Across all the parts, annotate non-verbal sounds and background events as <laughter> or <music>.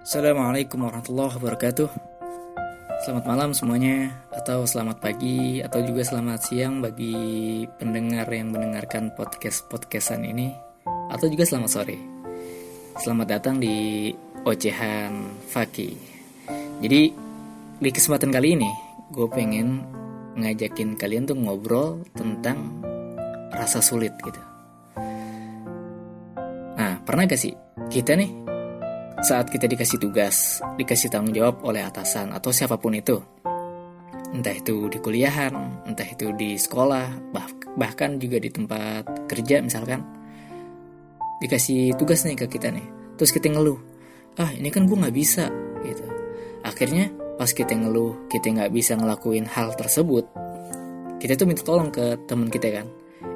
Assalamualaikum warahmatullahi wabarakatuh. Selamat malam semuanya Atau selamat pagi Atau juga selamat siang bagi pendengar yang mendengarkan podcast-podcastan ini Atau juga selamat sore. Selamat datang di Ocehan Faki Jadi di kesempatan kali ini Gue pengen ngajakin kalian tuh ngobrol tentang rasa sulit gitu. Nah pernah gak sih kita nih saat kita dikasih tugas, dikasih tanggung jawab oleh atasan atau siapa pun itu. Entah itu di kuliahan, entah itu di sekolah, bah bahkan juga di tempat kerja misalkan. Dikasih tugas nih ke kita nih, terus kita ngeluh. Ah ini kan gue gak bisa gitu. Akhirnya pas kita ngeluh, kita nggak bisa ngelakuin hal tersebut, kita tuh minta tolong ke temen kita kan.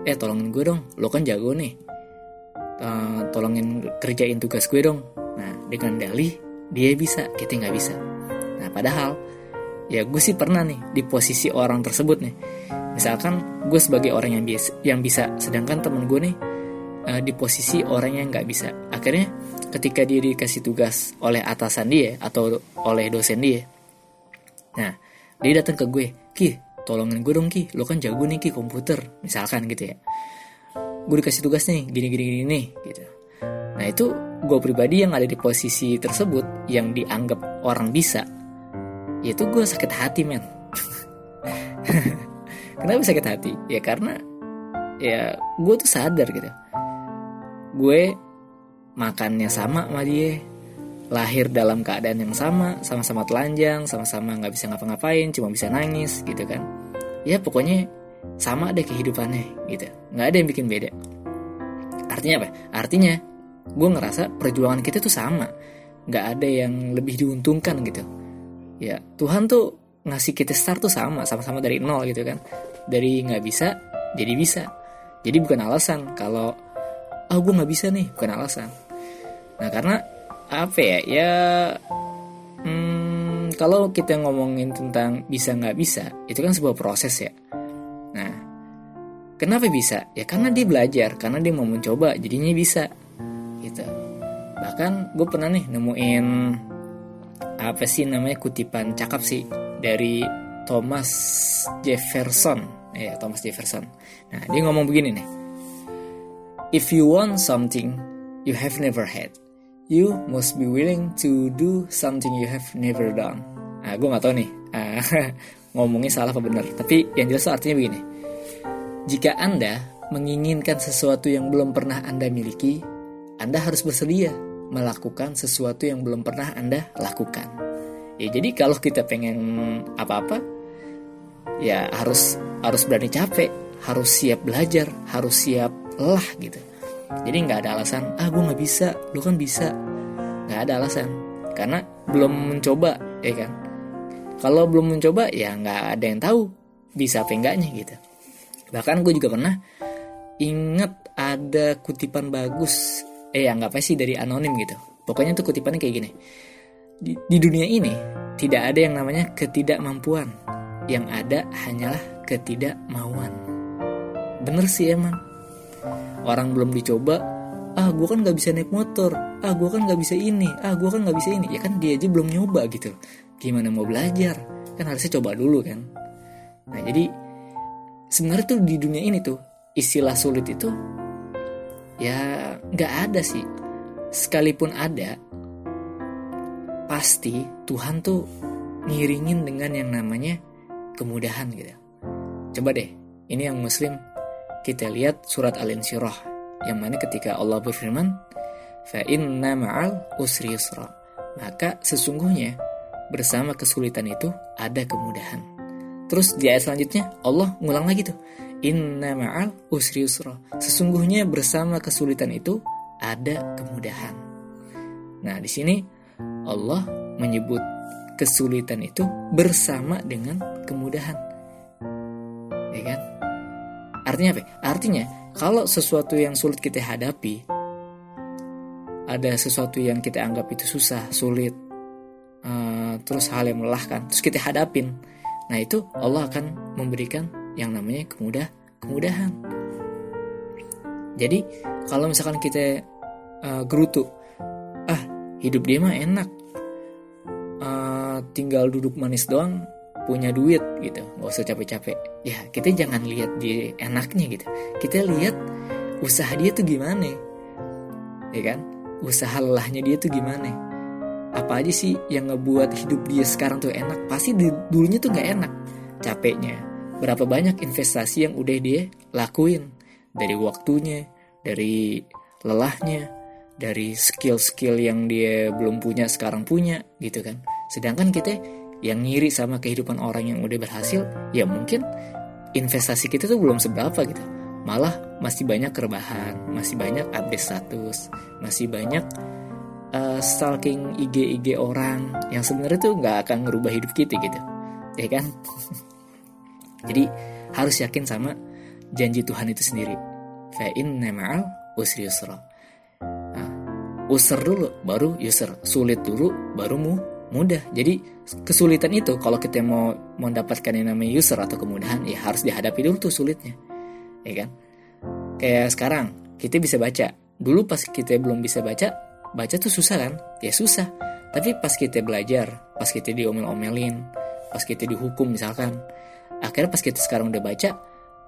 Eh tolongin gue dong, lo kan jago nih. Uh, tolongin kerjain tugas gue dong Nah, dengan dalih dia bisa, kita nggak bisa. Nah, padahal ya gue sih pernah nih di posisi orang tersebut nih. Misalkan gue sebagai orang yang biasa, yang bisa, sedangkan temen gue nih uh, di posisi orang yang nggak bisa. Akhirnya ketika dia dikasih tugas oleh atasan dia atau oleh dosen dia, nah dia datang ke gue, ki tolongin gue dong ki, lo kan jago nih ki komputer, misalkan gitu ya. Gue dikasih tugas nih, gini gini gini nih, gitu. Nah itu gue pribadi yang ada di posisi tersebut yang dianggap orang bisa itu gue sakit hati men. <laughs> Kenapa sakit hati? Ya karena ya gue tuh sadar gitu. Gue makannya sama sama dia lahir dalam keadaan yang sama sama-sama telanjang sama-sama nggak bisa ngapa-ngapain cuma bisa nangis gitu kan. Ya pokoknya sama deh kehidupannya gitu. Nggak ada yang bikin beda. Artinya apa? Artinya gue ngerasa perjuangan kita tuh sama. Nggak ada yang lebih diuntungkan gitu. Ya Tuhan tuh ngasih kita start tuh sama sama-sama dari nol gitu kan. Dari nggak bisa jadi bisa. Jadi bukan alasan kalau ah oh, gue nggak bisa nih bukan alasan. Nah karena apa ya? Ya hmm, kalau kita ngomongin tentang bisa nggak bisa itu kan sebuah proses ya nah kenapa bisa? Ya karena dia belajar karena dia mau mencoba jadinya bisa gitu. Bahkan gue pernah nih nemuin apa sih namanya kutipan cakep sih dari Thomas Jefferson. Ya Thomas Jefferson. Nah dia ngomong begini nih. If you want something you have never had you must be willing to do something you have never done. Nah gue nggak tahu nih <laughs> ngomongnya salah apa benar tapi yang jelas artinya begini jika anda menginginkan sesuatu yang belum pernah anda miliki anda harus bersedia melakukan sesuatu yang belum pernah Anda lakukan. Ya jadi kalau kita pengen apa-apa ya harus harus berani capek, harus siap belajar, harus siap lelah gitu. Jadi nggak ada alasan, ah gue nggak bisa, lu kan bisa. Nggak ada alasan, karena belum mencoba, ya kan. Kalau belum mencoba ya nggak ada yang tahu bisa apa enggaknya gitu. Bahkan gue juga pernah inget ada kutipan bagus eh anggap sih dari anonim gitu. Pokoknya tuh kutipannya kayak gini. Di, di dunia ini tidak ada yang namanya ketidakmampuan. Yang ada hanyalah ketidakmauan. Bener sih emang. Orang belum dicoba ah gue kan nggak bisa naik motor. Ah gue kan nggak bisa ini. Ah gue kan nggak bisa ini. Ya kan dia aja belum nyoba gitu gimana mau belajar? Kan harusnya coba dulu kan? Nah jadi sebenarnya tuh di dunia ini tuh istilah sulit itu ya nggak ada sih. Sekalipun ada pasti Tuhan tuh ngiringin dengan yang namanya kemudahan gitu. Coba deh ini yang muslim kita lihat surat al-insyirah yang mana ketika Allah berfirman fa inna ma'al usri yusra. Maka sesungguhnya bersama kesulitan itu ada kemudahan terus di ayat selanjutnya Allah ngulang lagi tuh Inna ma'al usri usra. Sesungguhnya bersama kesulitan itu ada kemudahan. Nah, di sini Allah menyebut kesulitan itu bersama dengan kemudahan. Ya kan? Artinya apa? Artinya kalau sesuatu yang sulit kita hadapi ada sesuatu yang kita anggap itu susah, sulit, terus hal yang melelahkan, terus kita hadapin. Nah, itu Allah akan memberikan yang namanya kemudah kemudahan. Jadi kalau misalkan kita uh, gerutu, ah hidup dia mah enak, tinggal duduk manis doang punya duit gitu. Nggak usah capek-capek. Ya kita jangan lihat dia enaknya gitu. Kita lihat usaha dia tuh gimana ya kan? Usaha lelahnya dia tuh gimana apa aja sih yang ngebuat hidup dia sekarang tuh enak? Pasti di, dulunya tuh nggak enak. Capeknya. Berapa banyak investasi yang udah dia lakuin. Dari waktunya dari lelahnya dari skill-skill yang dia belum punya sekarang punya gitu kan. Sedangkan kita yang ngiri sama kehidupan orang yang udah berhasil, ya mungkin investasi kita tuh belum seberapa gitu. Malah masih banyak kerbahan, masih banyak update status, masih banyak uh, stalking IG-IG orang yang sebenarnya tuh nggak akan ngerubah hidup kita gitu, ya kan? <laughs> Jadi harus yakin sama janji Tuhan itu sendiri. Fa'in nemal usri yusra. Nah, user dulu, baru user. Sulit dulu, baru mu mudah. Jadi kesulitan itu kalau kita mau mendapatkan yang namanya user atau kemudahan ya harus dihadapi dulu tuh sulitnya. Ya kan? Kayak sekarang kita bisa baca. Dulu pas kita belum bisa baca, baca tuh susah kan? Ya susah. Tapi pas kita belajar, pas kita diomel-omelin, pas kita dihukum misalkan, akhirnya pas kita sekarang udah baca,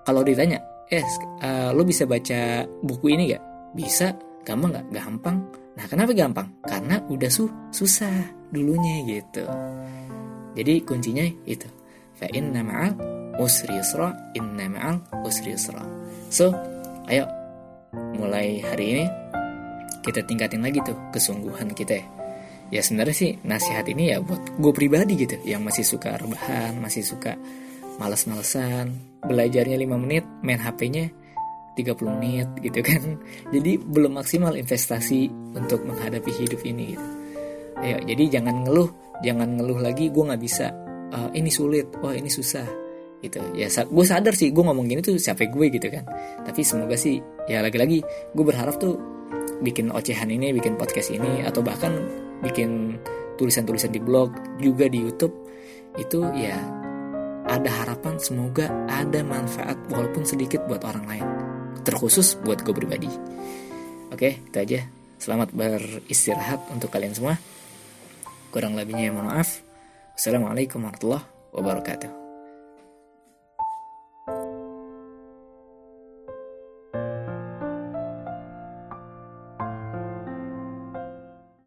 kalau ditanya, eh uh, lo bisa baca buku ini gak? Bisa, gampang gak? Gampang. Nah kenapa gampang? Karena udah su susah dulunya gitu. Jadi kuncinya itu. Fa inna ma'al usri yusra, inna ma'al usri yusra. So, ayo mulai hari ini kita tingkatin lagi tuh kesungguhan kita ya. Ya sebenarnya sih nasihat ini ya buat gue pribadi gitu yang masih suka rebahan, masih suka males-malesan, belajarnya 5 menit, main HP-nya 30 menit gitu kan. <laughs> Jadi belum maksimal investasi untuk menghadapi hidup ini gitu ya jadi jangan ngeluh jangan ngeluh lagi gue nggak bisa uh, ini sulit wah ini susah gitu ya gue sadar sih gue ngomong gini tuh siapa gue gitu kan tapi semoga sih ya lagi-lagi gue berharap tuh bikin ocehan ini bikin podcast ini atau bahkan bikin tulisan-tulisan di blog juga di YouTube itu ya ada harapan semoga ada manfaat walaupun sedikit buat orang lain terkhusus buat gue pribadi oke itu aja selamat beristirahat untuk kalian semua Kurang lebihnya mohon maaf. Assalamualaikum warahmatullahi wabarakatuh.